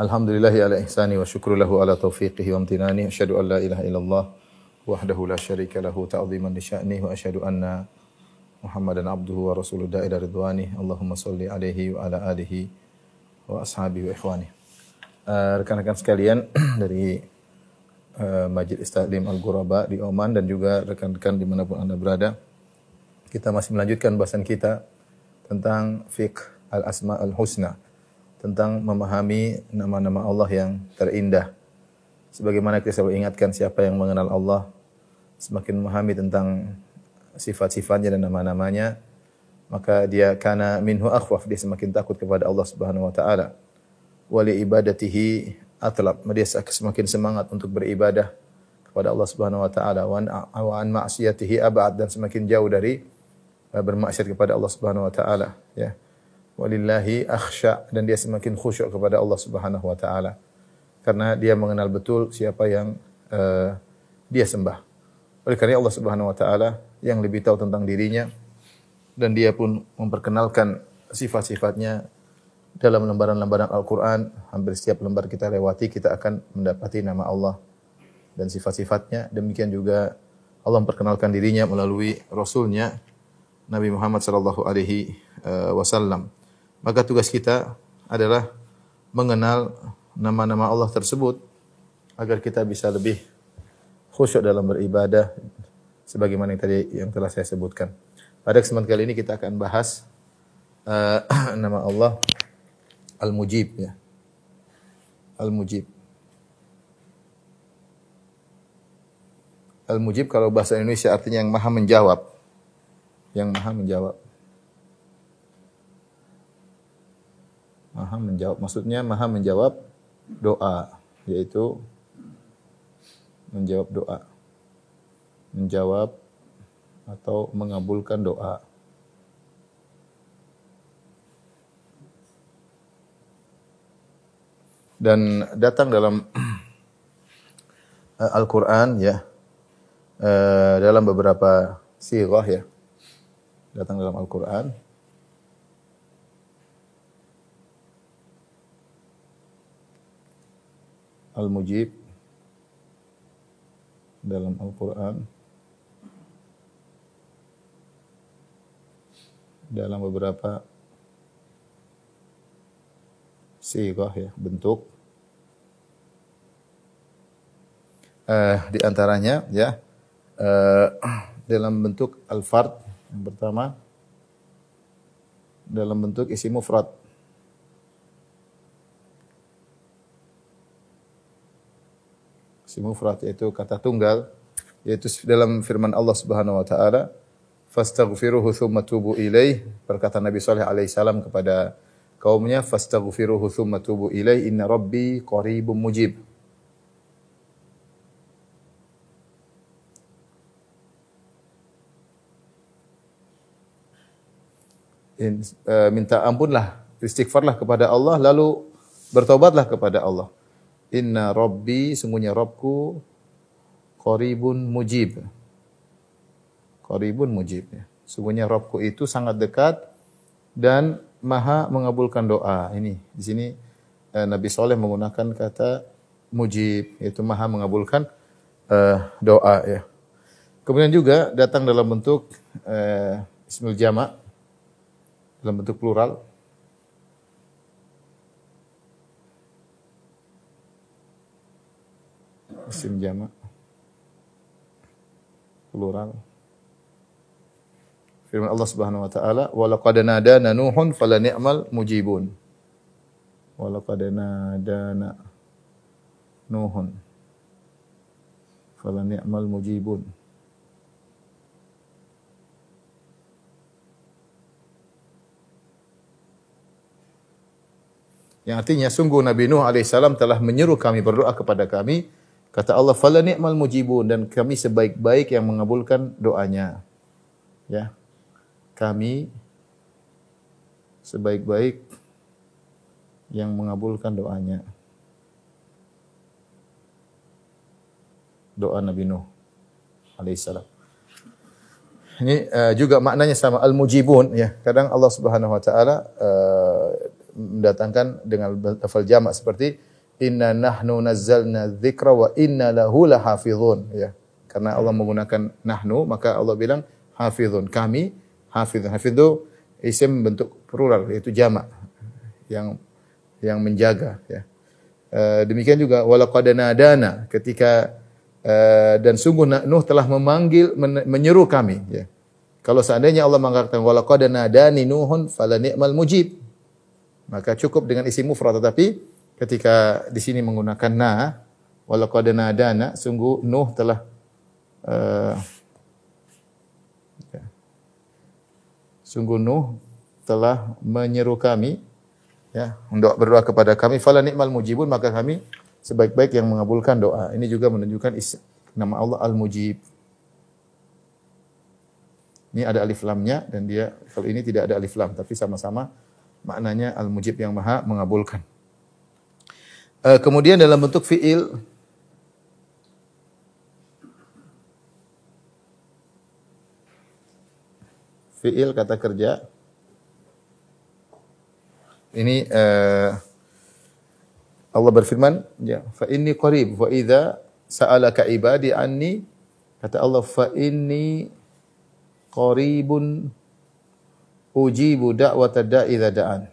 Alhamdulillahi ala ihsani wa syukru lahu ala taufiqihi wa amtinani. Asyhadu an la ilaha illallah wahdahu la syarika lahu ta'ziman li sya'ni wa asyhadu anna Muhammadan abduhu wa rasuluh da'ila ridwani. Allahumma salli alaihi wa ala alihi wa ashabihi wa ikhwani. Eh, rekan-rekan sekalian dari uh, Majid Istaklim Al-Ghuraba di Oman dan juga rekan-rekan di mana pun Anda berada. Kita masih melanjutkan bahasan kita tentang fiqh al-asma al-husna. Tentang memahami nama-nama Allah yang terindah. Sebagaimana kita selalu ingatkan siapa yang mengenal Allah, semakin memahami tentang sifat-sifatnya dan nama-namanya, maka dia kana minhu akhwaf, dia semakin takut kepada Allah Subhanahu wa taala. Wali ibadatihi atlab, dia semakin semangat untuk beribadah kepada Allah Subhanahu wa taala wa an- abad dan semakin jauh dari uh, bermaksiat kepada Allah Subhanahu wa taala ya walillahi akhsha. Dan dia semakin khusyuk kepada Allah Subhanahu wa taala. Karena dia mengenal betul siapa yang uh, dia sembah. Oleh karena Allah Subhanahu wa taala yang lebih tahu tentang dirinya. Dan dia pun memperkenalkan sifat-sifatnya dalam lembaran-lembaran Al-Quran. Hampir setiap lembar kita lewati kita akan mendapati nama Allah dan sifat-sifatnya. Demikian juga Allah memperkenalkan dirinya melalui Rasulnya Nabi Muhammad sallallahu alaihi eh, wasallam. Maka tugas kita adalah mengenal nama-nama Allah tersebut agar kita bisa lebih khusyuk dalam beribadah sebagaimana yang tadi yang telah saya sebutkan. Pada kesempatan kali ini kita akan bahas eh, nama Allah Al-Mujib ya. Al-Mujib. Al-Mujib kalau bahasa Indonesia artinya yang maha menjawab. Yang maha menjawab. Maha menjawab. Maksudnya maha menjawab doa. Yaitu menjawab doa. Menjawab atau mengabulkan doa. Dan datang dalam Al-Quran ya eh, dalam beberapa sirah ya datang dalam Al-Quran Al-Mujib dalam Al-Quran dalam beberapa sirah ya bentuk. Eh, di antaranya ya eh, dalam bentuk al-fard yang pertama dalam bentuk isi mufrad isi mufrad yaitu kata tunggal yaitu dalam firman Allah Subhanahu wa taala fastaghfiruhu tsumma tubu ilaih perkataan Nabi saleh alaihi salam kepada kaumnya fastaghfiruhu tsumma tubu ilaih inna rabbi qaribum mujib in, uh, minta ampunlah, istighfarlah kepada Allah lalu bertobatlah kepada Allah. Inna rabbi sungguhnya Rabbku qaribun mujib. Qaribun mujib ya. Sungguhnya Rabbku itu sangat dekat dan maha mengabulkan doa. Ini di sini uh, Nabi Soleh menggunakan kata mujib yaitu maha mengabulkan uh, doa ya. Kemudian juga datang dalam bentuk uh, ismul jama' dalam bentuk plural. Isim jama' plural. Firman Allah Subhanahu wa taala, "Wa laqad nadana Nuhun fala ni'mal mujibun." Wa laqad nadana Nuhun fala ni'mal mujibun. Yang artinya sungguh Nabi Nuh alaihissalam telah menyuruh kami berdoa kepada kami, Kata Allah, "Fala ni'mal mujibun" dan kami sebaik-baik yang mengabulkan doanya. Ya. Kami sebaik-baik yang mengabulkan doanya. Doa Nabi Nuh alaihissalam. Ini uh, juga maknanya sama al-mujibun ya. Kadang Allah Subhanahu wa taala uh, mendatangkan dengan lafal jamak seperti inna nahnu nazzalna dzikra wa inna lahu lahafizun ya. Karena Allah menggunakan nahnu maka Allah bilang hafizun. Kami hafizun. Hafiz itu isim bentuk plural yaitu jamak yang yang menjaga ya. Uh, demikian juga walaqad nadana ketika Uh, dan sungguh Nuh telah memanggil menyeru kami ya. Kalau seandainya Allah mengatakan walaqad nadani nuhun fala ni'mal mujib maka cukup dengan isi mufrad tetapi ketika di sini menggunakan na walaqad nadana sungguh Nuh telah uh, sungguh Nuh telah menyeru kami ya untuk berdoa kepada kami fala ni'mal mujibun maka kami sebaik-baik yang mengabulkan doa. Ini juga menunjukkan nama Allah Al-Mujib. Ini ada alif lamnya dan dia kalau ini tidak ada alif lam tapi sama-sama maknanya Al-Mujib yang Maha mengabulkan. Uh, kemudian dalam bentuk fiil fiil kata kerja ini uh, Allah berfirman, ya, fa inni qarib wa idza sa'alaka ibadi anni kata Allah fa inni qaribun ujibu da'wata da'i da'an.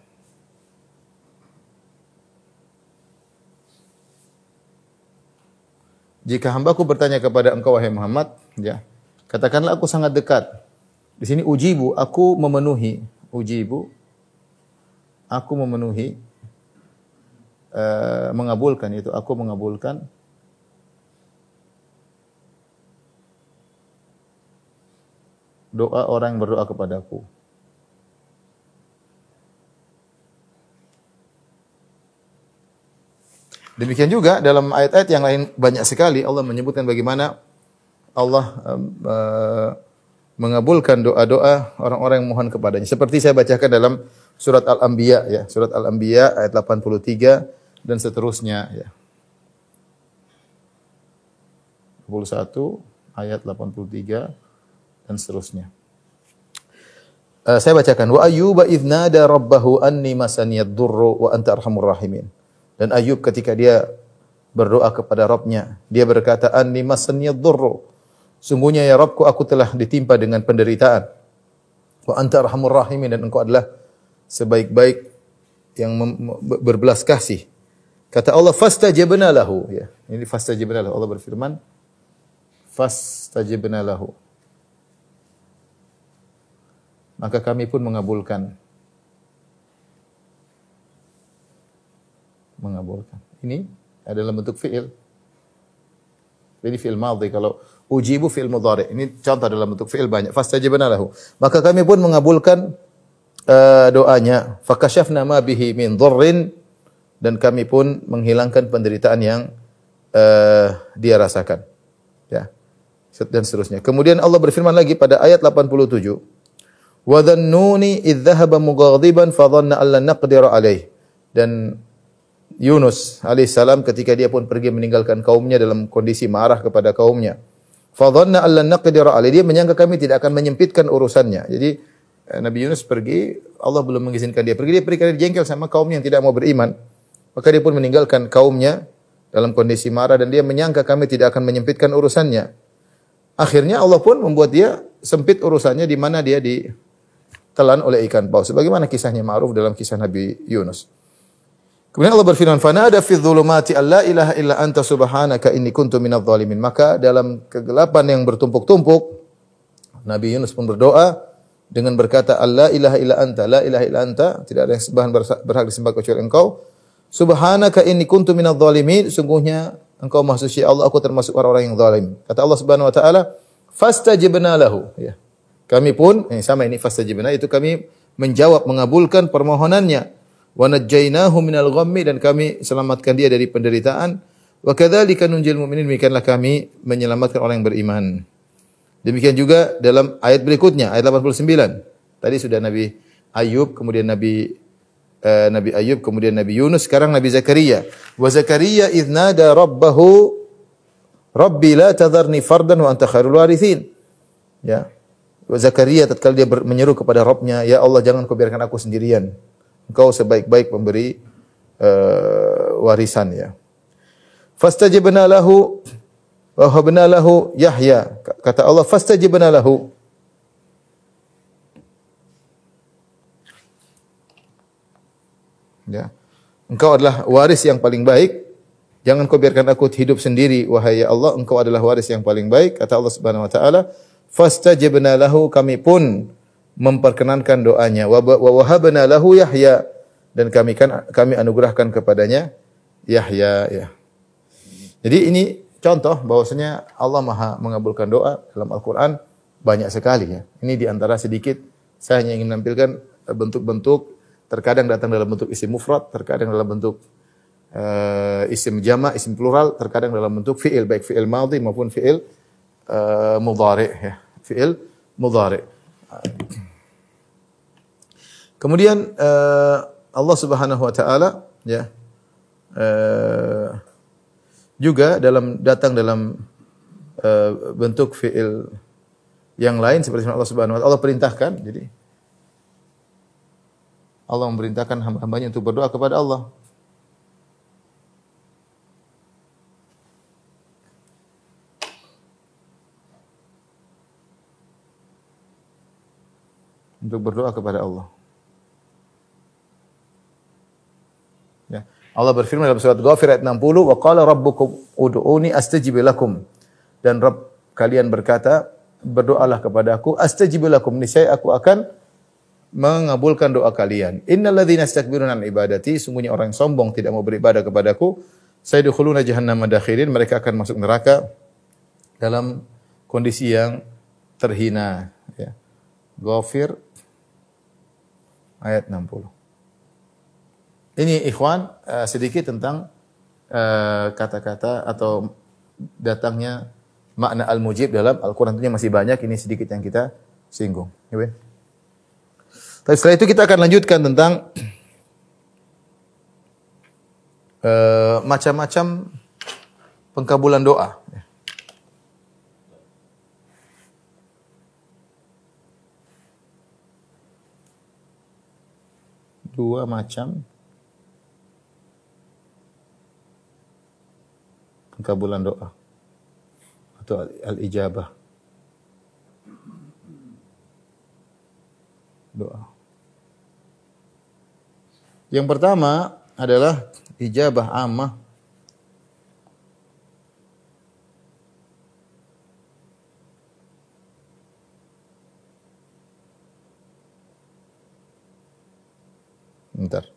Jika hambaku bertanya kepada engkau wahai Muhammad, ya, katakanlah aku sangat dekat. Di sini ujibu, aku memenuhi. Ujibu, aku memenuhi uh, mengabulkan itu aku mengabulkan doa orang yang berdoa kepadaku. Demikian juga dalam ayat-ayat yang lain banyak sekali Allah menyebutkan bagaimana Allah uh, mengabulkan doa-doa orang-orang yang mohon kepadanya. Seperti saya bacakan dalam surat Al-Anbiya ya, surat Al-Anbiya ayat 83 dan seterusnya ya. 21 ayat 83 dan seterusnya. Uh, saya bacakan wa ayyuba idznada rabbahu anni masaniyad durru wa anta arhamur rahimin. Dan Ayub ketika dia berdoa kepada Rabbnya, dia berkata anni masaniyad durru. Sungguhnya ya Rabbku aku telah ditimpa dengan penderitaan. Wa anta arhamur rahimin dan engkau adalah sebaik-baik yang berbelas kasih Kata Allah fastajabna lahu ya. Ini fastajabna lahu. Allah berfirman fastajabna lahu. Maka kami pun mengabulkan mengabulkan. Ini adalah bentuk fi'il. Ini fi'il madhi kalau ujibu fi'il mudhari. Ini contoh dalam bentuk fi'il banyak. Fastajabna lahu. Maka kami pun mengabulkan uh, doanya. Fakashafna ma bihi min dhurrin dan kami pun menghilangkan penderitaan yang uh, dia rasakan. Ya. Dan seterusnya. Kemudian Allah berfirman lagi pada ayat 87. Wa dhannuni mughadiban fa dhanna an alaih. Dan Yunus alaihissalam ketika dia pun pergi meninggalkan kaumnya dalam kondisi marah kepada kaumnya. Fa dhanna an lan naqdira alaih. Dia menyangka kami tidak akan menyempitkan urusannya. Jadi eh, Nabi Yunus pergi, Allah belum mengizinkan dia pergi. Dia pergi karena jengkel sama kaumnya yang tidak mau beriman. Maka dia pun meninggalkan kaumnya dalam kondisi marah dan dia menyangka kami tidak akan menyempitkan urusannya. Akhirnya Allah pun membuat dia sempit urusannya di mana dia ditelan oleh ikan paus. Sebagaimana kisahnya ma'ruf dalam kisah Nabi Yunus. Kemudian Allah berfirman, "Fanada fi dhulumati alla ilaha illa anta subhanaka inni kuntu minadh dhalimin." Maka dalam kegelapan yang bertumpuk-tumpuk, Nabi Yunus pun berdoa dengan berkata, "Allah ilaha illa anta, la ilaha illa anta." Tidak ada yang sembahan berhak disembah kecuali Engkau. Subhanaka inni kuntu minadh dhalimin. Sungguhnya engkau maha suci Allah, aku termasuk orang-orang yang zalim. Kata Allah Subhanahu wa taala, fastajibna lahu. Ya. Kami pun, eh, sama ini fastajibna itu kami menjawab mengabulkan permohonannya. Wa najjaynahu minal ghammi dan kami selamatkan dia dari penderitaan. Wa kadzalika nunjil mu'minin demikianlah kami menyelamatkan orang yang beriman. Demikian juga dalam ayat berikutnya ayat 89. Tadi sudah Nabi Ayub, kemudian Nabi eh, Nabi Ayub, kemudian Nabi Yunus, sekarang Nabi Zakaria. Wa Zakaria idz nada rabbahu Rabbi la tadharni fardan wa anta khairul warithin. Ya. Zakaria tatkala dia menyeru kepada Rabbnya, "Ya Allah, jangan kau biarkan aku sendirian. Engkau sebaik-baik pemberi eh, warisan ya." Fastajibna lahu wa habna lahu Yahya. Kata Allah, "Fastajibna lahu." Ya. Engkau adalah waris yang paling baik. Jangan kau biarkan aku hidup sendiri wahai ya Allah, engkau adalah waris yang paling baik. Kata Allah Subhanahu wa taala, "Fastajibna lahu" kami pun memperkenankan doanya. Wa wa wahabna lahu Yahya dan kami kan kami anugerahkan kepadanya Yahya ya. Jadi ini contoh bahwasanya Allah Maha mengabulkan doa dalam Al-Qur'an banyak sekali ya. Ini di antara sedikit saya hanya ingin menampilkan eh, bentuk-bentuk terkadang datang dalam bentuk isim mufrad, terkadang dalam bentuk uh, isim jama, isim plural, terkadang dalam bentuk fiil baik fiil madhi maupun fiil uh, mudhari ya. Fiil mudhari. Kemudian uh, Allah Subhanahu wa taala ya uh, juga dalam datang dalam uh, bentuk fiil yang lain seperti Allah Subhanahu wa taala Allah perintahkan jadi Allah memerintahkan hamba-hambanya untuk berdoa kepada Allah. Untuk berdoa kepada Allah. Ya. Allah berfirman dalam surat Ghafir ayat 60, "Wa qala rabbukum ud'uni astajib lakum." Dan Rabb kalian berkata, berdoalah kepadaku, astajib lakum, niscaya aku akan mengabulkan doa kalian. Innal ladzina istakbiruna an ibadati, sungguhnya orang yang sombong tidak mau beribadah kepadaku, sayadkhuluna jahannama dakhirin, mereka akan masuk neraka dalam kondisi yang terhina, ya. Ghafir ayat 60. Ini ikhwan eh, sedikit tentang eh, kata-kata atau datangnya makna al-mujib dalam Al-Qur'an tentunya masih banyak, ini sedikit yang kita singgung. Ya? Tapi setelah itu kita akan lanjutkan tentang uh, macam-macam pengkabulan doa. Dua macam pengkabulan doa atau al-ijabah. Doa. Yang pertama adalah ijabah ammah. Bentar.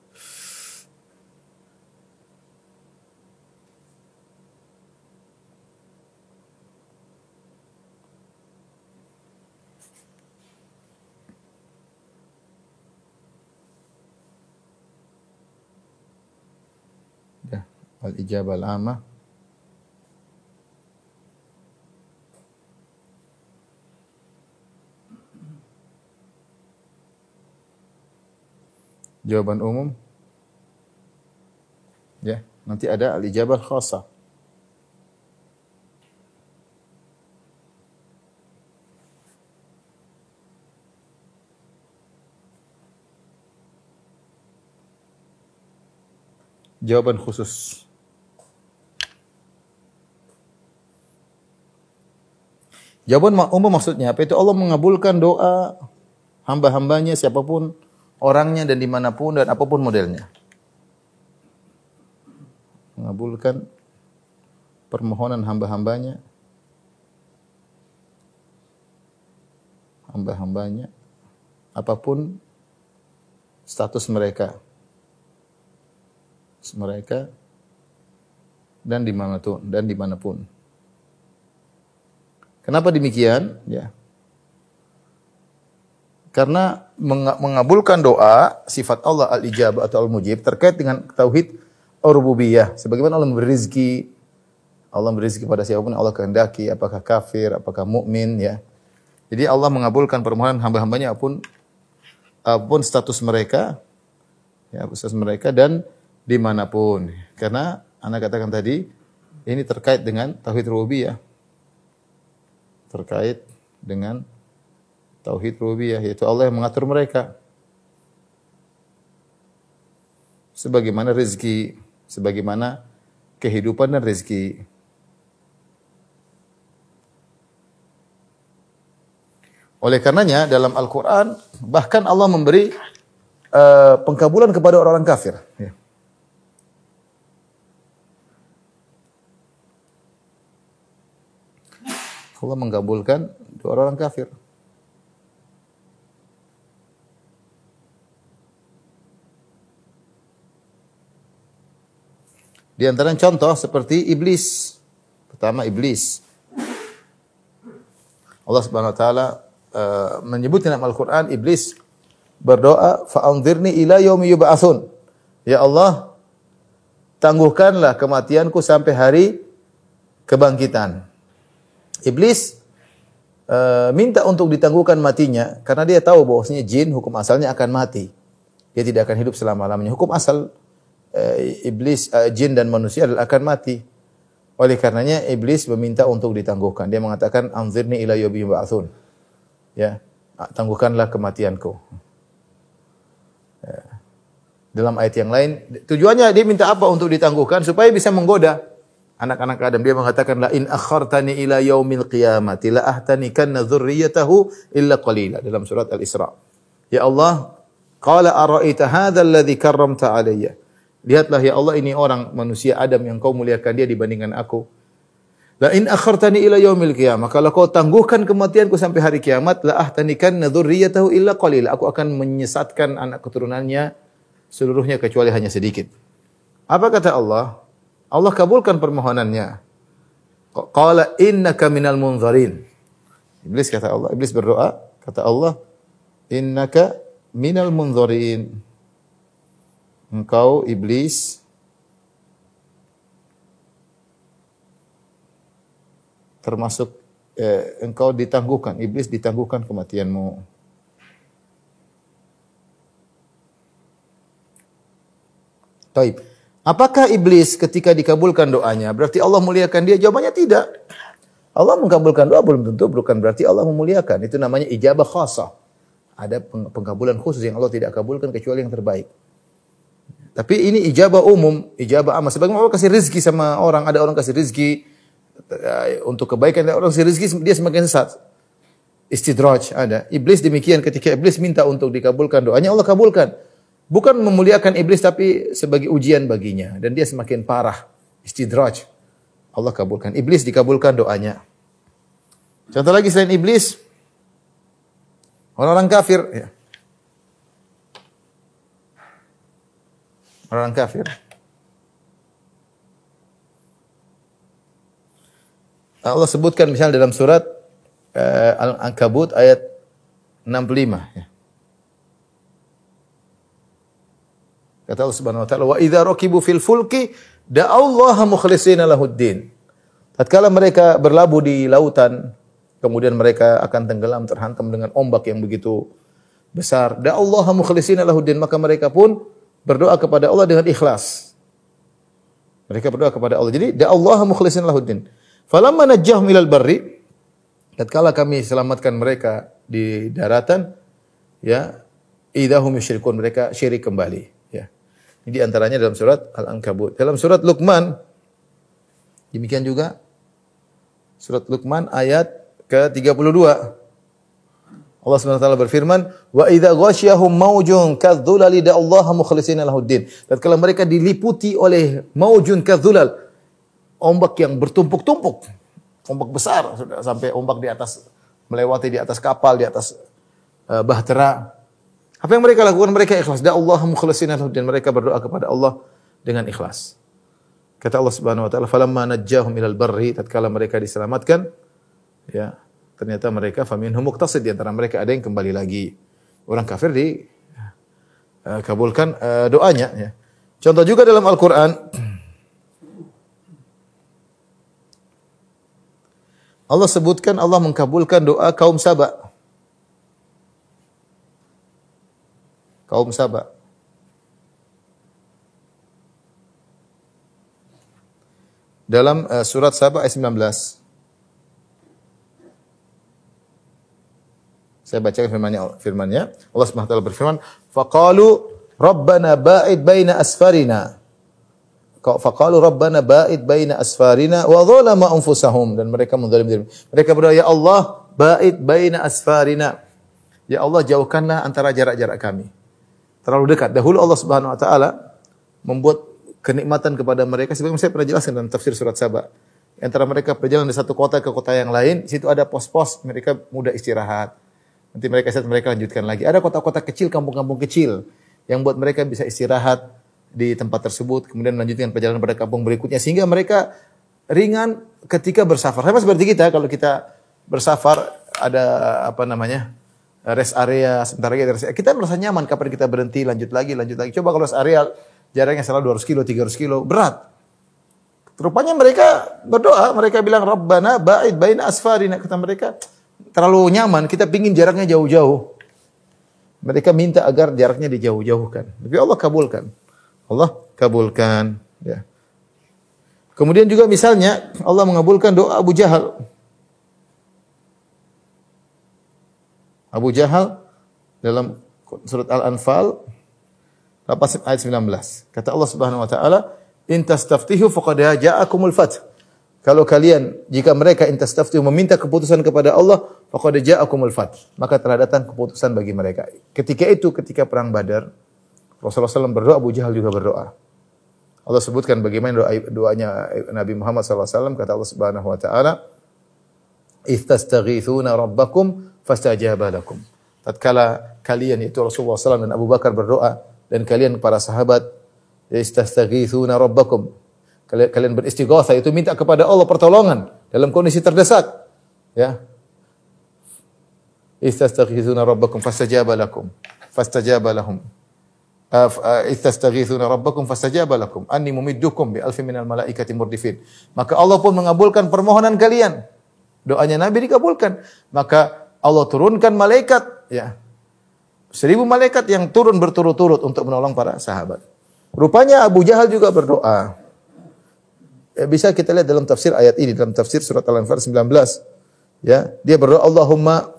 Ya, al-ijabah al-amah. Jawaban umum. Ya, nanti ada al-ijabah. Jawaban khusus. Jawaban umum maksudnya apa? Itu Allah mengabulkan doa hamba-hambanya siapa pun orangnya dan di mana pun dan apa pun modelnya. Mengabulkan permohonan hamba-hambanya. Hamba-hambanya. Apa pun status mereka. Mereka dan di mana pun dan di mana pun. Kenapa demikian? Ya. Karena menga- mengabulkan doa sifat Allah al-ijabah atau al-mujib terkait dengan tauhid rububiyah. Sebagaimana Allah memberi rezeki, Allah beri rezeki pada siapa pun Allah kehendaki, apakah kafir, apakah mukmin ya. Jadi Allah mengabulkan permohonan hamba-hambanya apa pun apa pun status mereka ya status mereka dan di mana pun. Karena anak katakan tadi ini terkait dengan tauhid rububiyah. Terkait dengan tauhid rububiyah yaitu Allah yang mengatur mereka. Sebagaimana rezeki, sebagaimana kehidupan dan rezeki. Oleh karenanya dalam Al-Quran bahkan Allah memberi uh, pengkabulan kepada orang-orang kafir. Ya. Allah mengabulkan orang-orang kafir. Di antara contoh seperti iblis. Pertama iblis. Allah Subhanahu wa taala uh, menyebutkan dalam Al-Qur'an iblis berdoa fa'anzirni ila yaumi yub'atsun. Ya Allah, tangguhkanlah kematianku sampai hari kebangkitan. Iblis uh, minta untuk ditangguhkan matinya karena dia tahu bahwasanya jin hukum asalnya akan mati. Dia tidak akan hidup selama-lamanya. Hukum asal iblis, uh, jin dan manusia adalah akan mati. Oleh karenanya iblis meminta untuk ditangguhkan. Dia mengatakan anzirni ila yaumi yub'atsun. Ya, tangguhkanlah kematianku. Ya. Dalam ayat yang lain, tujuannya dia minta apa untuk ditangguhkan supaya bisa menggoda anak-anak Adam. Dia mengatakan la in akhartani ila yaumil qiyamati la ahtanikanna dzurriyyatahu illa qalila dalam surat Al-Isra. Ya Allah, qala araita hadzal ladzi karramta alayya. Lihatlah ya Allah ini orang manusia Adam yang kau muliakan dia dibandingkan aku. La in akhartani ila yaumil qiyamah. Kalau kau tangguhkan kematianku sampai hari kiamat, la ahtanikan dzurriyyatahu illa qalila. Aku akan menyesatkan anak keturunannya seluruhnya kecuali hanya sedikit. Apa kata Allah? Allah kabulkan permohonannya. Qala innaka minal munzarin. Iblis kata Allah, iblis berdoa, kata Allah, innaka minal munzarin engkau iblis termasuk eh, engkau ditangguhkan iblis ditangguhkan kematianmu Taib. Apakah iblis ketika dikabulkan doanya berarti Allah muliakan dia? Jawabannya tidak. Allah mengkabulkan doa belum tentu bukan berarti Allah memuliakan. Itu namanya ijabah khasah. Ada pengkabulan khusus yang Allah tidak kabulkan kecuali yang terbaik. Tapi ini ijabah umum, ijabah amat. Sebagaimana Allah kasih rezeki sama orang, ada orang kasih rezeki eh, untuk kebaikan, ada orang kasih rezeki dia semakin sesat. Istidraj ada. Iblis demikian ketika iblis minta untuk dikabulkan doanya, Allah kabulkan. Bukan memuliakan iblis tapi sebagai ujian baginya dan dia semakin parah. Istidraj. Allah kabulkan. Iblis dikabulkan doanya. Contoh lagi selain iblis, orang-orang kafir. Ya. Orang kafir. Allah sebutkan misalnya dalam surat uh, Al-Ankabut ayat 65 ya. Kata Allah Subhanahu wa taala, "Wa idza rakibu fil fulki da'allaha mukhlishina lahuddin." Tatkala mereka berlabuh di lautan, kemudian mereka akan tenggelam terhantam dengan ombak yang begitu besar, da'allaha mukhlishina lahuddin, maka mereka pun berdoa kepada Allah dengan ikhlas. Mereka berdoa kepada Allah. Jadi da Allah mukhlisin lahuddin. Falamma najjahum ilal barri tatkala kami selamatkan mereka di daratan ya idahum yusyrikun mereka syirik kembali ya. Ini di antaranya dalam surat Al-Ankabut. Dalam surat Luqman demikian juga surat Luqman ayat ke-32 Allah Subhanahu wa taala berfirman, "Wa idza ghasyahum maujun kadzulali Allah mukhlishina lahuddin." Tatkala mereka diliputi oleh maujun kadzulal, ombak yang bertumpuk-tumpuk, ombak besar sudah sampai ombak di atas melewati di atas kapal, di atas uh, bahtera. Apa yang mereka lakukan? Mereka ikhlas. Da Allah mukhlishina lahuddin. Mereka berdoa kepada Allah dengan ikhlas. Kata Allah Subhanahu wa taala, "Falamma najjahum ilal barri," tatkala mereka diselamatkan, ya, ternyata mereka faminhum muqtasid di antara mereka ada yang kembali lagi. Orang kafir di uh, kabulkan uh, doanya ya. Contoh juga dalam Al-Qur'an Allah sebutkan Allah mengkabulkan doa kaum Saba. Kaum Saba. Dalam uh, surat Saba ayat 19. Saya bacakan firman-Nya. Firman-Nya Allah Subhanahu wa taala berfirman, "Faqalu Rabbana ba'id baina asfarina." Faqalu Rabbana ba'id baina asfarina wa zalama anfusahum dan mereka menzalim diri. Mereka berdoa, "Ya Allah, ba'id baina asfarina." Ya Allah, jauhkanlah antara jarak-jarak kami. Terlalu dekat. Dahulu Allah Subhanahu wa taala membuat kenikmatan kepada mereka sebagaimana saya pernah jelaskan dalam tafsir surat Saba. Antara mereka perjalanan dari satu kota ke kota yang lain, situ ada pos-pos mereka mudah istirahat Nanti mereka istirahat, mereka lanjutkan lagi. Ada kota-kota kecil, kampung-kampung kecil yang buat mereka bisa istirahat di tempat tersebut, kemudian melanjutkan perjalanan pada kampung berikutnya sehingga mereka ringan ketika bersafar. Sama seperti kita kalau kita bersafar ada apa namanya? rest area sebentar lagi area. kita merasa nyaman kapan kita berhenti lanjut lagi lanjut lagi coba kalau rest area jaraknya selalu 200 kilo 300 kilo berat rupanya mereka berdoa mereka bilang Rabbana ba'id baina asfarina kata mereka terlalu nyaman, kita pingin jaraknya jauh-jauh. Mereka minta agar jaraknya dijauh-jauhkan. Tapi Allah kabulkan. Allah kabulkan. Ya. Kemudian juga misalnya Allah mengabulkan doa Abu Jahal. Abu Jahal dalam surat Al-Anfal ayat 19. Kata Allah Subhanahu wa taala, "In tastaftihu faqad ja'akumul fath." Kalau kalian jika mereka intastaftu meminta keputusan kepada Allah, faqad ja'akumul fath. Maka telah datang keputusan bagi mereka. Ketika itu ketika perang Badar, Rasulullah SAW berdoa, Abu Jahal juga berdoa. Allah sebutkan bagaimana doa doanya Nabi Muhammad SAW kata Allah Subhanahu wa taala Istastaghithuna rabbakum fastajaba lakum. Tatkala kalian itu Rasulullah SAW dan Abu Bakar berdoa dan kalian para sahabat istastaghithuna rabbakum kalian beristighatsah itu minta kepada Allah pertolongan dalam kondisi terdesak. Ya. Istastaghithuna rabbakum fastajaba lakum. Fastajaba lahum. Istastaghithuna rabbakum fastajaba lakum. Anni mumiddukum bi alfi minal malaikati murdifin. Maka Allah pun mengabulkan permohonan kalian. Doanya Nabi dikabulkan. Maka Allah turunkan malaikat, ya. Seribu malaikat yang turun berturut-turut untuk menolong para sahabat. Rupanya Abu Jahal juga berdoa. Ya, bisa kita lihat dalam tafsir ayat ini dalam tafsir surat Al-Anfal 19. Ya, dia berdoa Allahumma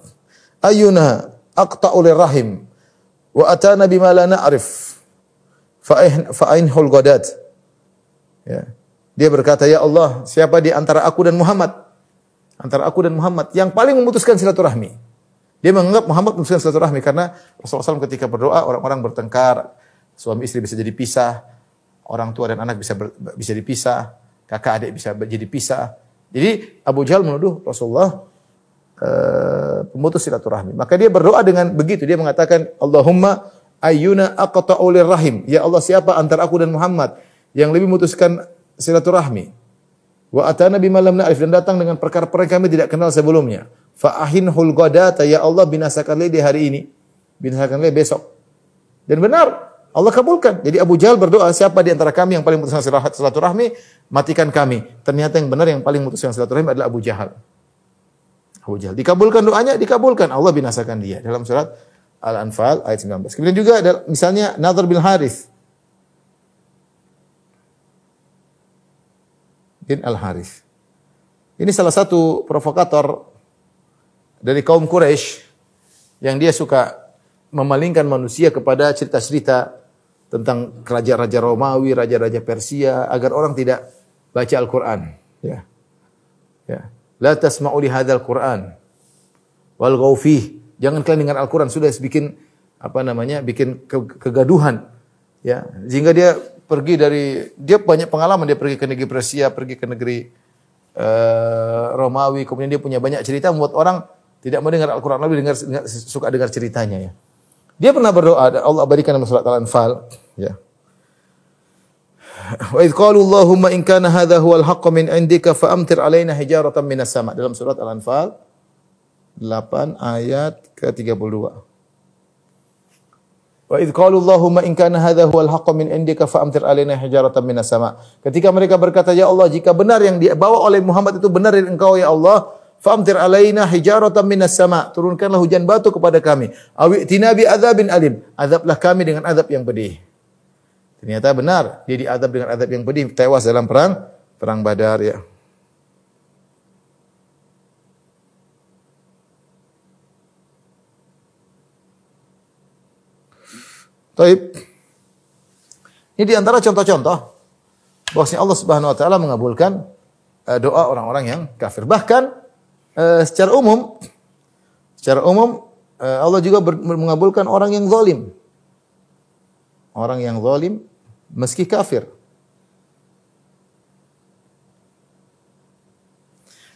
ayuna aqta'u rahim wa atana bima la na'rif fa'inhul ghadat. Ya. Dia berkata, "Ya Allah, siapa di antara aku dan Muhammad? Antara aku dan Muhammad yang paling memutuskan silaturahmi." Dia menganggap Muhammad memutuskan silaturahmi karena Rasulullah SAW ketika berdoa orang-orang bertengkar, suami istri bisa jadi pisah, orang tua dan anak bisa ber, bisa dipisah, kakak adik bisa jadi pisah. Jadi Abu Jahal menuduh Rasulullah uh, pemutus silaturahmi. Maka dia berdoa dengan begitu. Dia mengatakan, Allahumma ayyuna aqta'u rahim. Ya Allah, siapa antara aku dan Muhammad yang lebih memutuskan silaturahmi? Wa atana bima lam na'rif dan datang dengan perkara-perkara kami tidak kenal sebelumnya. Fa ahinhul ghadata ya Allah binasakanlah di hari ini. Binasakanlah besok. Dan benar, Allah kabulkan. Jadi Abu Jahal berdoa, siapa di antara kami yang paling memutuskan silaturahmi, matikan kami. Ternyata yang benar yang paling memutuskan silaturahmi adalah Abu Jahal. Abu Jahal. Dikabulkan doanya, dikabulkan. Allah binasakan dia. Dalam surat Al-Anfal ayat 19. Kemudian juga ada misalnya Nadhr bin Harith. Bin Al-Harith. Ini salah satu provokator dari kaum Quraisy yang dia suka memalingkan manusia kepada cerita-cerita tentang raja-raja Romawi, raja-raja Persia agar orang tidak baca Al-Qur'an, ya. Ya. La tasma'u li hadzal Qur'an wal ghaufi. Jangan kalian dengar Al-Qur'an sudah bikin apa namanya? bikin ke kegaduhan. Ya, sehingga dia pergi dari dia banyak pengalaman dia pergi ke negeri Persia, pergi ke negeri uh, Romawi, kemudian dia punya banyak cerita membuat orang tidak mau dengar Al-Qur'an lebih dengar, dengar suka dengar ceritanya ya. Dia pernah berdoa, Allah abadikan dalam surat Al-Anfal, ya. Wa idh qalu Allahumma in kana hadha huwal haqqu min indika fa amtir alaina hijaratan minas sama dalam surat Al-Anfal 8 ayat ke-32. Wa idh qalu Allahumma in kana hadha huwal haqqu min indika fa amtir alaina hijaratan minas sama. Ketika mereka berkata, "Ya Allah, jika benar yang dibawa oleh Muhammad itu benar dari Engkau ya Allah, famtir alaina hijaratan minas sama. Turunkanlah hujan batu kepada kami. Awi tinabi adzabin alim. Azablah kami dengan azab yang pedih. Ternyata benar, dia diadab dengan azab yang pedih, tewas dalam perang perang Badar ya. Taib. Ini di antara contoh-contoh bahwasanya Allah Subhanahu wa taala mengabulkan uh, doa orang-orang yang kafir. Bahkan uh, secara umum secara umum uh, Allah juga ber, mengabulkan orang yang zalim. Orang yang zalim meski kafir.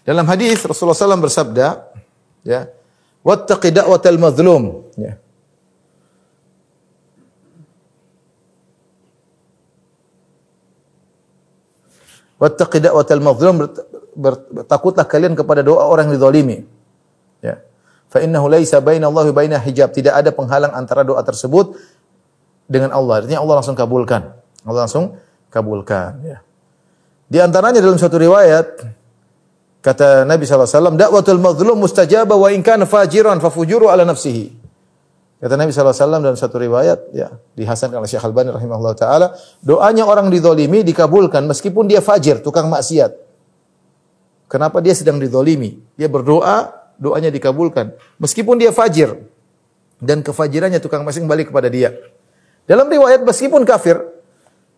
Dalam hadis Rasulullah SAW bersabda, ya, wattaqi da'watal mazlum, ya. Wattaqi da'watal mazlum takutlah kalian kepada doa orang yang dizalimi. Ya. Fa innahu laisa bainallahi baina hijab. Tidak ada penghalang antara doa tersebut dengan Allah. Artinya Allah langsung kabulkan. Allah langsung kabulkan. Ya. Di antaranya dalam suatu riwayat kata Nabi SAW, dakwatul mazlum mustajabah wa in kana fajiran fafujuru ala nafsihi. Kata Nabi SAW dalam satu riwayat, ya, dihasankan oleh Syekh Al-Bani rahimahullah ta'ala, doanya orang didolimi dikabulkan meskipun dia fajir, tukang maksiat. Kenapa dia sedang didolimi? Dia berdoa, doanya dikabulkan. Meskipun dia fajir, dan kefajirannya tukang maksiat kembali kepada dia. Dalam riwayat meskipun kafir,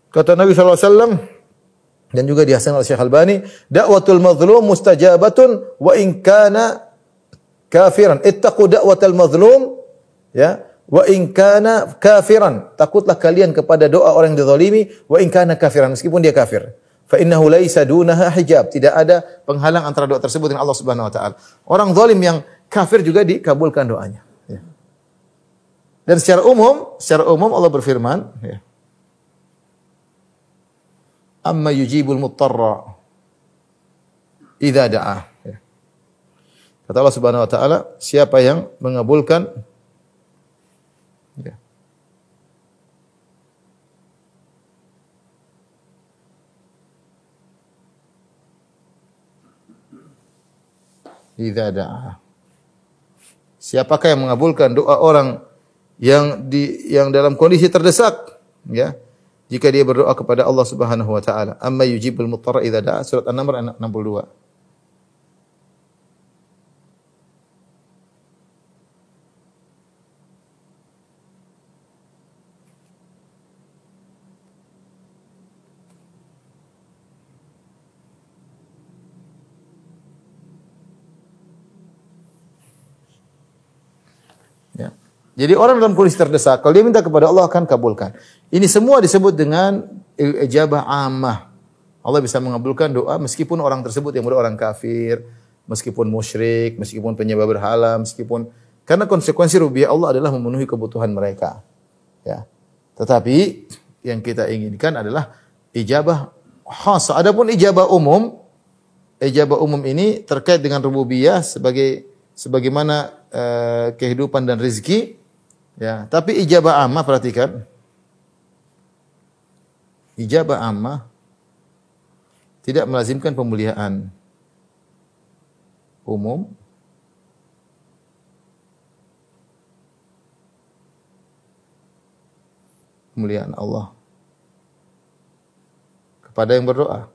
kata Nabi SAW, dan juga dihasankan oleh Syekh Al-Bani, dakwatul mazlum mustajabatun wa in kana kafiran. Ittaqu dakwatul mazlum ya wa in kana kafiran takutlah kalian kepada doa orang yang dizalimi wa in kana kafiran meskipun dia kafir fa innahu laisa dunaha hijab. Tidak ada penghalang antara doa tersebut dengan Allah Subhanahu wa taala. Orang zalim yang kafir juga dikabulkan doanya. Ya. dan secara umum secara umum Allah berfirman ya. Amma yujibul mutarra idza da'a ya. kata Allah Subhanahu wa taala siapa yang mengabulkan Ya. Idza da'a. Siapakah yang mengabulkan doa orang yang di yang dalam kondisi terdesak, ya? Jika dia berdoa kepada Allah Subhanahu wa taala, amma yujibul mutarra idza da'a surat An-Naml ayat 62. Ya. Jadi orang dalam kondisi terdesak, kalau dia minta kepada Allah akan kabulkan. Ini semua disebut dengan ijabah ammah. Allah bisa mengabulkan doa meskipun orang tersebut yang berdoa orang kafir, meskipun musyrik, meskipun penyembah berhala, meskipun karena konsekuensi rubiah Allah adalah memenuhi kebutuhan mereka. Ya. Tetapi yang kita inginkan adalah ijabah khas. Adapun ijabah umum, ijabah umum ini terkait dengan rububiyah sebagai sebagaimana uh, kehidupan dan rezeki ya tapi ijabah amma perhatikan. Ijabah amma tidak melazimkan pemuliaan umum. Pemuliaan Allah kepada yang berdoa.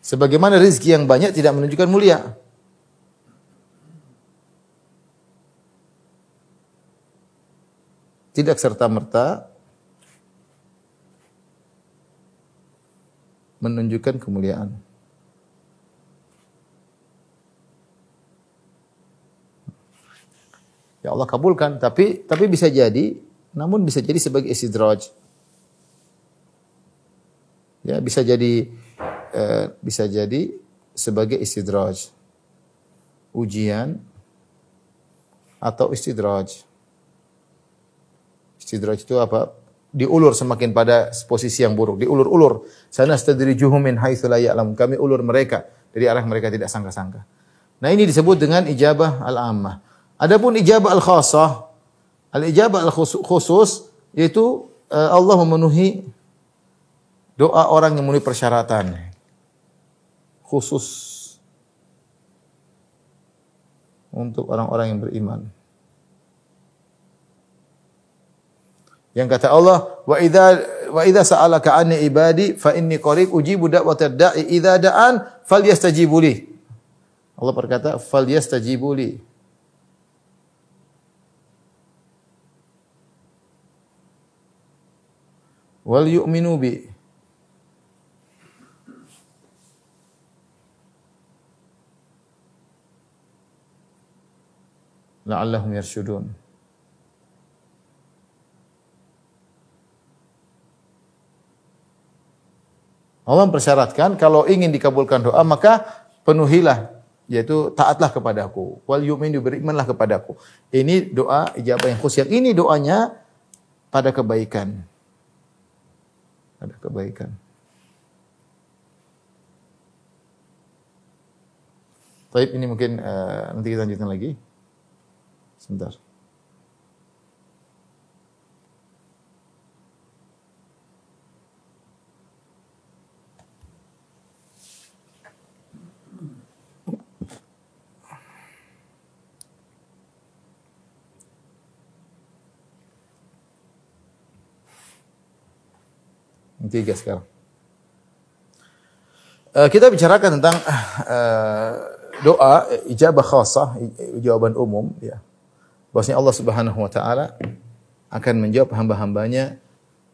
Sebagaimana rezeki yang banyak tidak menunjukkan mulia. Tidak serta-merta menunjukkan kemuliaan. Ya Allah kabulkan, tapi tapi bisa jadi, namun bisa jadi sebagai istidraj. Ya, bisa jadi Eh, bisa jadi sebagai istidraj. Ujian atau istidraj. Istidraj itu apa? Diulur semakin pada posisi yang buruk. Diulur-ulur. Sana stadrijuhum min haitsu. Kami ulur mereka dari arah mereka tidak sangka-sangka. Nah ini disebut dengan ijabah al-ammah. Adapun ijabah al-khassah, al-ijabah al-khusus yaitu eh, Allah memenuhi doa orang yang memenuhi persyaratan khusus untuk orang-orang yang beriman. Yang kata Allah, wa idza wa idza sa'alaka anni ibadi fa inni qarib ujibu da'watad da'i idza da'an falyastajibu li. Allah berkata, falyastajibu li. Wal yu'minu bi. La'allahum yarshudun. Allah mempersyaratkan kalau ingin dikabulkan doa maka penuhilah yaitu taatlah kepadaku wal yu'minu berimanlah kepadaku. Ini doa ijabah yang khusus. Yang ini doanya pada kebaikan. Pada kebaikan. Baik, ini mungkin uh, nanti kita lanjutkan lagi. Sebentar. Tiga sekarang. Uh, kita bicarakan tentang uh, doa ijabah khasah, jawaban umum ya. Bahwasanya Allah Subhanahu wa taala akan menjawab hamba-hambanya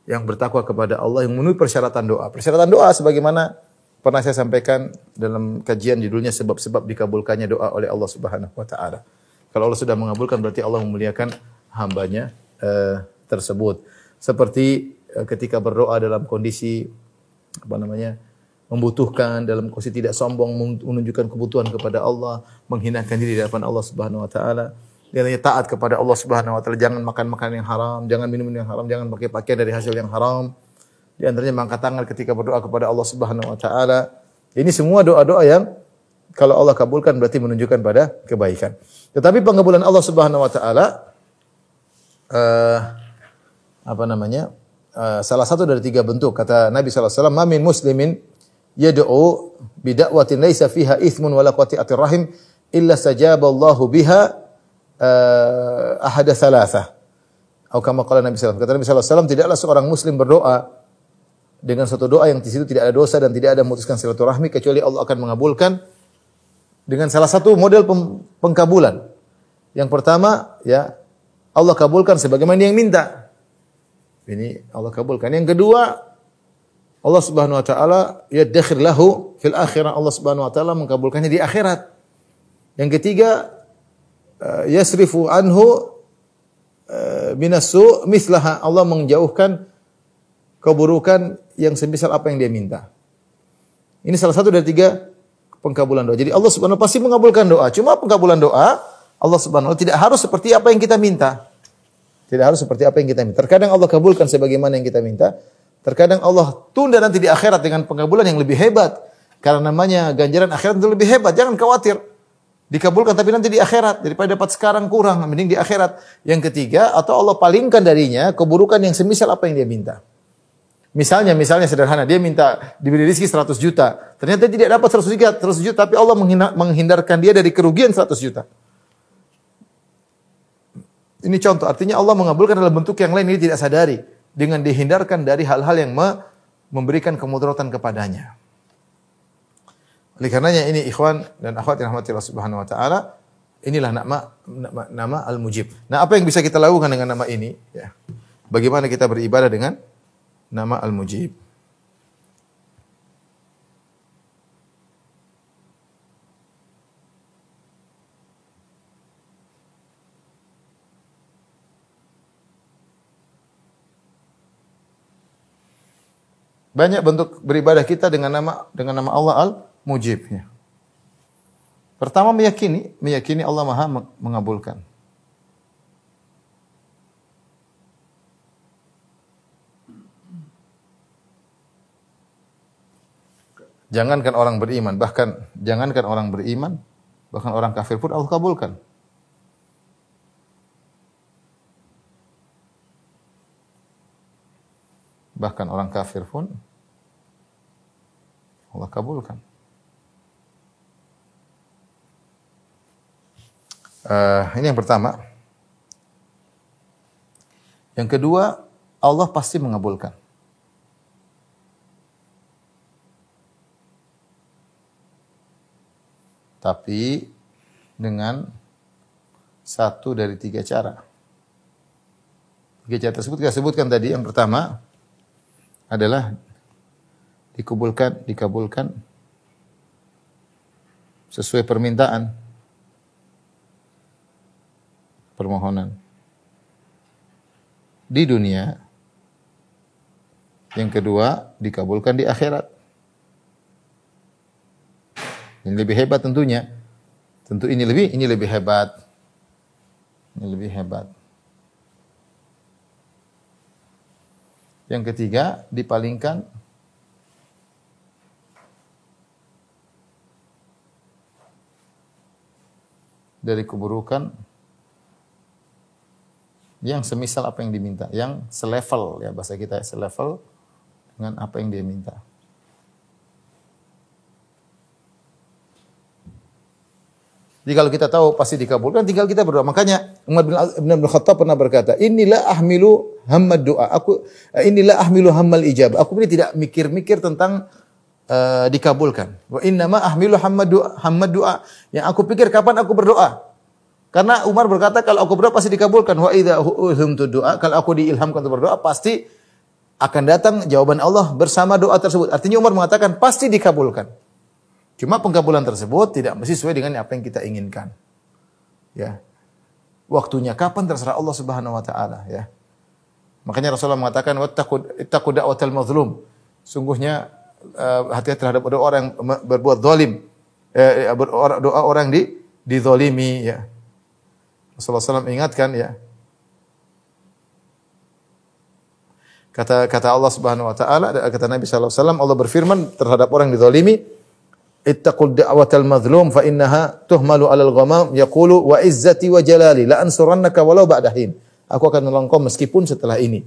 yang bertakwa kepada Allah yang memenuhi persyaratan doa. Persyaratan doa sebagaimana pernah saya sampaikan dalam kajian judulnya sebab-sebab dikabulkannya doa oleh Allah Subhanahu wa taala. Kalau Allah sudah mengabulkan berarti Allah memuliakan hambanya uh, tersebut. Seperti Eh, ketika berdoa dalam kondisi apa namanya membutuhkan dalam kondisi tidak sombong menunjukkan kebutuhan kepada Allah menghinakan diri di hadapan Allah Subhanahu wa taala dia taat kepada Allah Subhanahu wa taala jangan makan makanan yang haram jangan minum yang haram jangan pakai pakaian dari hasil yang haram. Di antaranya mengangkat tangan ketika berdoa kepada Allah Subhanahu wa taala. Ini semua doa-doa yang kalau Allah kabulkan berarti menunjukkan pada kebaikan. Tetapi pengabulan Allah Subhanahu wa taala uh, apa namanya uh, salah satu dari tiga bentuk kata Nabi wasallam mamin muslimin yad'u bid'awatin laisa fiha ithmun wala qati'atir rahim illa sajaballahu biha uh, ahada thalatha atau kama qala Nabi sallallahu Kata Nabi wasallam tidaklah seorang muslim berdoa dengan satu doa yang di situ tidak ada dosa dan tidak ada memutuskan silaturahmi kecuali Allah akan mengabulkan dengan salah satu model pengkabulan. Yang pertama ya Allah kabulkan sebagaimana yang minta. Ini Allah kabulkan. Yang kedua, Allah Subhanahu wa taala yadakhir lahu fil akhirah. Allah Subhanahu wa taala mengkabulkannya di akhirat. Yang ketiga, uh, yasrifu anhu uh, minasu mislaha. Allah menjauhkan keburukan yang semisal apa yang dia minta. Ini salah satu dari tiga pengkabulan doa. Jadi Allah Subhanahu pasti mengabulkan doa. Cuma pengkabulan doa Allah Subhanahu tidak harus seperti apa yang kita minta. Tidak harus seperti apa yang kita minta. Terkadang Allah kabulkan sebagaimana yang kita minta. Terkadang Allah tunda nanti di akhirat dengan pengabulan yang lebih hebat. Karena namanya ganjaran akhirat itu lebih hebat. Jangan khawatir. Dikabulkan tapi nanti di akhirat. Daripada dapat sekarang kurang. Mending di akhirat. Yang ketiga, atau Allah palingkan darinya keburukan yang semisal apa yang dia minta. Misalnya, misalnya sederhana, dia minta diberi rezeki 100 juta. Ternyata tidak dapat 100 juta, 100 juta, tapi Allah menghindarkan dia dari kerugian 100 juta. Ini contoh, artinya Allah mengabulkan dalam bentuk yang lain ini tidak sadari dengan dihindarkan dari hal-hal yang memberikan kemudaratan kepadanya. Oleh karenanya ini ikhwan dan akhwat yang rahmati Allah Subhanahu wa taala, inilah nama nama, nama Al-Mujib. Nah, apa yang bisa kita lakukan dengan nama ini? Ya. Bagaimana kita beribadah dengan nama Al-Mujib? Banyak bentuk beribadah kita dengan nama dengan nama Allah Al-Mujib. Ya. Pertama meyakini, meyakini Allah Maha mengabulkan. Jangankan orang beriman, bahkan jangankan orang beriman, bahkan orang kafir pun Allah kabulkan. bahkan orang kafir pun Allah kabulkan. Uh, ini yang pertama. Yang kedua, Allah pasti mengabulkan. Tapi dengan satu dari tiga cara. Tiga cara tersebut kita sebutkan tadi. Yang pertama, adalah dikabulkan, dikabulkan sesuai permintaan permohonan di dunia. Yang kedua, dikabulkan di akhirat. Ini lebih hebat tentunya. Tentu ini lebih ini lebih hebat. Ini lebih hebat. Yang ketiga, dipalingkan. Dari keburukan. Yang semisal apa yang diminta, yang selevel ya bahasa kita selevel dengan apa yang dia minta. Jadi kalau kita tahu pasti dikabulkan, tinggal kita berdoa. Makanya Umar bin Abdul Khattab pernah berkata, inilah ahmilu hammad doa. Aku inilah ahmilu hammal ijab. Aku ini tidak mikir-mikir tentang uh, dikabulkan. Wa innama ahmilu hammad doa, hammad doa. Yang aku pikir kapan aku berdoa. Karena Umar berkata kalau aku berdoa pasti dikabulkan. Wa idza ulhimtu doa, kalau aku diilhamkan untuk berdoa pasti akan datang jawaban Allah bersama doa tersebut. Artinya Umar mengatakan pasti dikabulkan. Cuma pengkabulan tersebut tidak mesti sesuai dengan apa yang kita inginkan. Ya. Waktunya kapan terserah Allah Subhanahu wa taala, ya. Makanya Rasulullah mengatakan wattaqu ittaqu da'watal mazlum. Sungguhnya uh, hati-hati terhadap doa orang yang berbuat zalim. Eh, doa orang di dizalimi ya. Rasulullah SAW ingatkan ya. Kata kata Allah Subhanahu wa taala kata Nabi wasallam Allah berfirman terhadap orang yang dizalimi ittaqul da'watal mazlum fa innaha tuhmalu 'alal ghamam yaqulu wa izzati wa jalali la ansurannaka walau ba'da hin. Aku akan menolong kau meskipun setelah ini.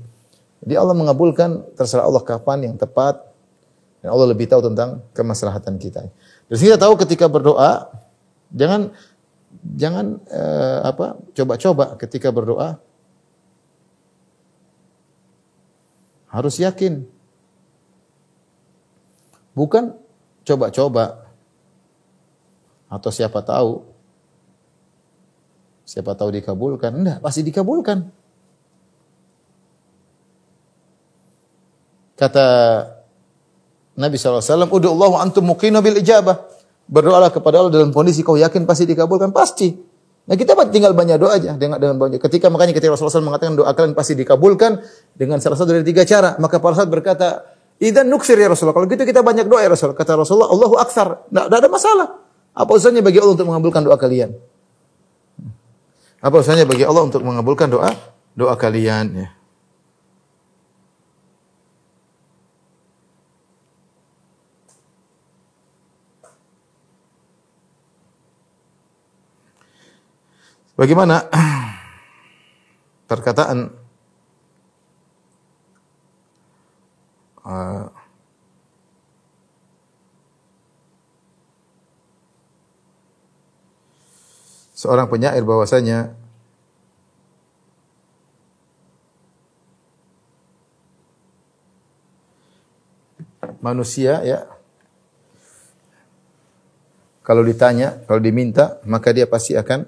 Jadi Allah mengabulkan terserah Allah kapan yang tepat dan Allah lebih tahu tentang kemaslahatan kita. Terus kita tahu ketika berdoa jangan jangan uh, apa coba-coba ketika berdoa harus yakin. Bukan coba-coba atau siapa tahu. Siapa tahu dikabulkan. Enggak, pasti dikabulkan. Kata Nabi SAW, Udu Allah antum muqina bil ijabah. Berdoalah kepada Allah dalam kondisi kau yakin pasti dikabulkan. Pasti. Nah kita tinggal banyak doa aja dengan dengan banyak. Ketika makanya ketika Rasulullah SAW mengatakan doa kalian pasti dikabulkan dengan salah satu dari tiga cara. Maka para sahabat berkata, Idan nuksir ya Rasulullah. Kalau gitu kita banyak doa ya Rasulullah. Kata Rasulullah, Allahu aksar. Tidak ada masalah. Apa usahanya bagi Allah untuk mengabulkan doa kalian? Apa usahanya bagi Allah untuk mengabulkan doa doa kalian ya. Bagaimana perkataan uh, seorang penyair bahwasanya manusia ya kalau ditanya, kalau diminta, maka dia pasti akan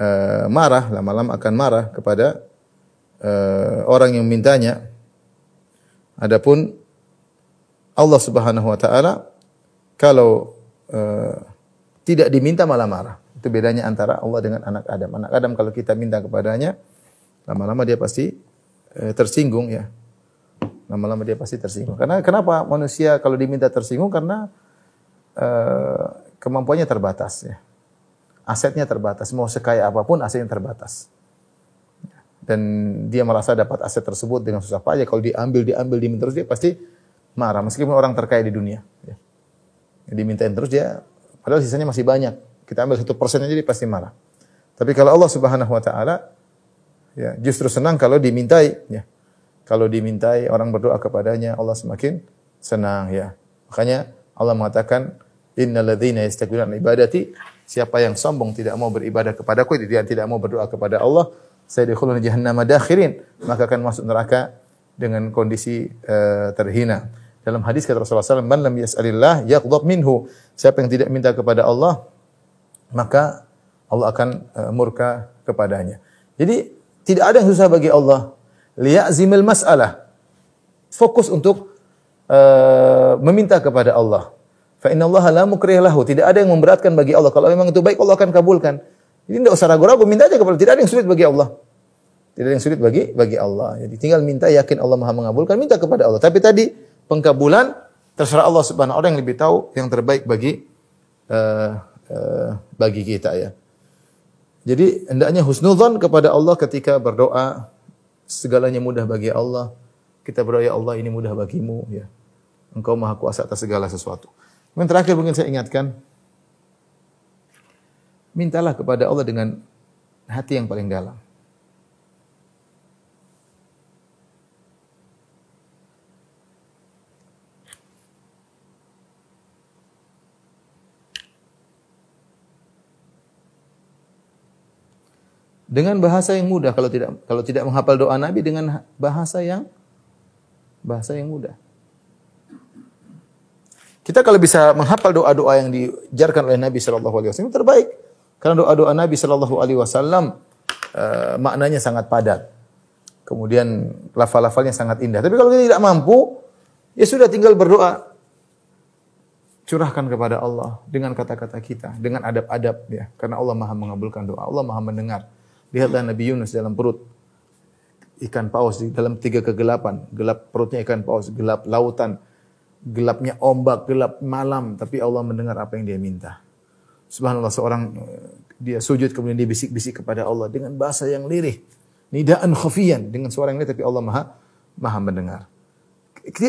uh, marah, lama-lama akan marah kepada uh, orang yang mintanya. Adapun Allah Subhanahu wa taala kalau uh, tidak diminta malah marah. Itu bedanya antara Allah dengan anak Adam. Anak Adam kalau kita minta kepadanya, lama-lama dia pasti e, tersinggung ya. Lama-lama dia pasti tersinggung. Karena kenapa manusia kalau diminta tersinggung? Karena e, kemampuannya terbatas ya. Asetnya terbatas. Mau sekaya apa pun asetnya terbatas. Dan dia merasa dapat aset tersebut dengan susah payah. Kalau diambil, diambil, diminta terus dia pasti marah. Meskipun orang terkaya di dunia. Ya. Dimintain terus dia, padahal sisanya masih banyak kita ambil satu persen aja dia pasti marah. Tapi kalau Allah Subhanahu Wa Taala, ya justru senang kalau dimintai. Ya. Kalau dimintai orang berdoa kepadanya, Allah semakin senang. Ya. Makanya Allah mengatakan, Innal ladzina yastakbiruna ibadati siapa yang sombong tidak mau beribadah kepadaku dia tidak mau berdoa kepada Allah saya dikhulun jahannam dakhirin maka akan masuk neraka dengan kondisi uh, terhina. Dalam hadis kata Rasulullah SAW, "Man lam yas'alillah yaghdab minhu." Siapa yang tidak minta kepada Allah, maka Allah akan uh, murka kepadanya. Jadi tidak ada yang susah bagi Allah. Liya'zimil mas'alah. Fokus untuk uh, meminta kepada Allah. Fa inna Allah la lahu. Tidak ada yang memberatkan bagi Allah. Kalau memang itu baik Allah akan kabulkan. Jadi tidak usah ragu-ragu, minta aja kepada Tidak ada yang sulit bagi Allah. Tidak ada yang sulit bagi bagi Allah. Jadi tinggal minta yakin Allah Maha mengabulkan, minta kepada Allah. Tapi tadi pengkabulan terserah Allah Subhanahu orang yang lebih tahu yang terbaik bagi uh, uh, bagi kita ya. Jadi hendaknya husnudzon kepada Allah ketika berdoa segalanya mudah bagi Allah. Kita berdoa ya Allah ini mudah bagimu ya. Engkau maha kuasa atas segala sesuatu. Yang terakhir mungkin saya ingatkan, mintalah kepada Allah dengan hati yang paling dalam. Dengan bahasa yang mudah kalau tidak kalau tidak menghafal doa Nabi dengan bahasa yang bahasa yang mudah. Kita kalau bisa menghafal doa-doa yang dijarkan oleh Nabi Shallallahu Alaihi Wasallam terbaik. Karena doa-doa Nabi Shallallahu Alaihi Wasallam uh, maknanya sangat padat. Kemudian lafal-lafalnya sangat indah. Tapi kalau kita tidak mampu, ya sudah tinggal berdoa. Curahkan kepada Allah dengan kata-kata kita, dengan adab-adab ya. Karena Allah Maha mengabulkan doa, Allah Maha mendengar. Lihatlah Nabi Yunus dalam perut ikan paus di dalam tiga kegelapan, gelap perutnya ikan paus, gelap lautan, gelapnya ombak, gelap malam, tapi Allah mendengar apa yang dia minta. Subhanallah seorang eh, dia sujud kemudian dia bisik-bisik kepada Allah dengan bahasa yang lirih. Nidaan khafiyan dengan suara yang lirih tapi Allah Maha Maha mendengar.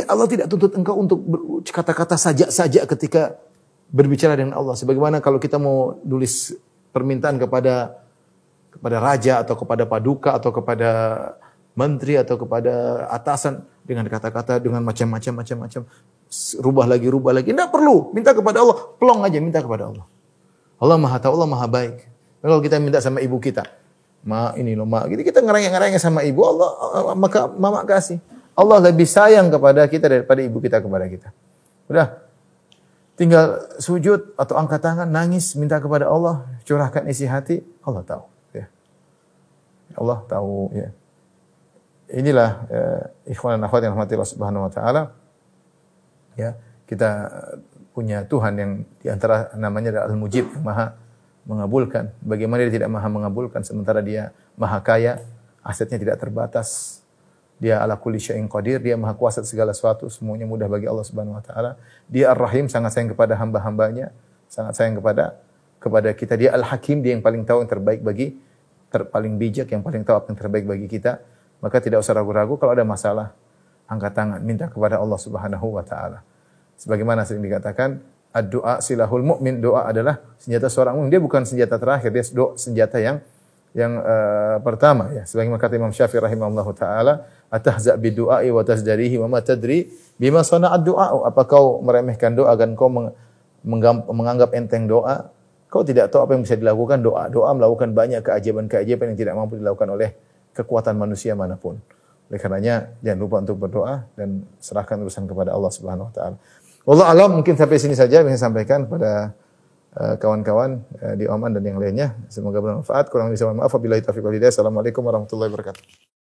Allah tidak tuntut engkau untuk kata-kata saja-saja ketika berbicara dengan Allah. Sebagaimana kalau kita mau nulis permintaan kepada kepada raja atau kepada paduka atau kepada menteri atau kepada atasan dengan kata-kata dengan macam-macam macam-macam rubah lagi, rubah lagi. Tidak perlu. Minta kepada Allah. Pelong aja minta kepada Allah. Allah maha tahu, Allah maha baik. Kalau kita minta sama ibu kita, ma ini loh ma, jadi kita ngerengek-ngerengek sama ibu Allah, maka mama kasih. Allah lebih sayang kepada kita daripada ibu kita kepada kita. Udah, tinggal sujud atau angkat tangan, nangis, minta kepada Allah, curahkan isi hati, Allah tahu. Allah tahu. Ya. Inilah uh, ikhwan dan akhwat yang rahmati Allah Subhanahu Wa Taala ya kita punya Tuhan yang di antara namanya adalah Al-Mujib maha mengabulkan. Bagaimana dia tidak maha mengabulkan sementara dia maha kaya, asetnya tidak terbatas. Dia ala kulli syai'in qadir, dia maha kuasa segala sesuatu, semuanya mudah bagi Allah Subhanahu wa taala. Dia Ar-Rahim, sangat sayang kepada hamba-hambanya, sangat sayang kepada kepada kita. Dia Al-Hakim, dia yang paling tahu yang terbaik bagi ter, paling bijak, yang paling tahu apa yang terbaik bagi kita. Maka tidak usah ragu-ragu kalau ada masalah, angkat tangan, minta kepada Allah Subhanahu wa taala. Sebagaimana sering dikatakan, doa silahul mukmin, doa adalah senjata seorang mukmin. Dia bukan senjata terakhir, dia doa senjata yang yang uh, pertama ya. Sebagaimana kata Imam Syafi'i rahimahullahu taala, atahza bidu'ai wa tasdarihi wa ma tadri bima sana'ad du'a. Apa kau meremehkan doa dan kau menganggap enteng doa? Kau tidak tahu apa yang bisa dilakukan doa. Doa melakukan banyak keajaiban-keajaiban yang tidak mampu dilakukan oleh kekuatan manusia mana pun. Oleh karenanya jangan lupa untuk berdoa dan serahkan urusan kepada Allah Subhanahu wa taala. Wallah alam mungkin sampai sini saja yang saya sampaikan pada uh, kawan-kawan uh, di Oman dan yang lainnya. Semoga bermanfaat. Kurang lebih saya maaf. Wabillahi taufiq wal hidayah. Assalamualaikum warahmatullahi wabarakatuh.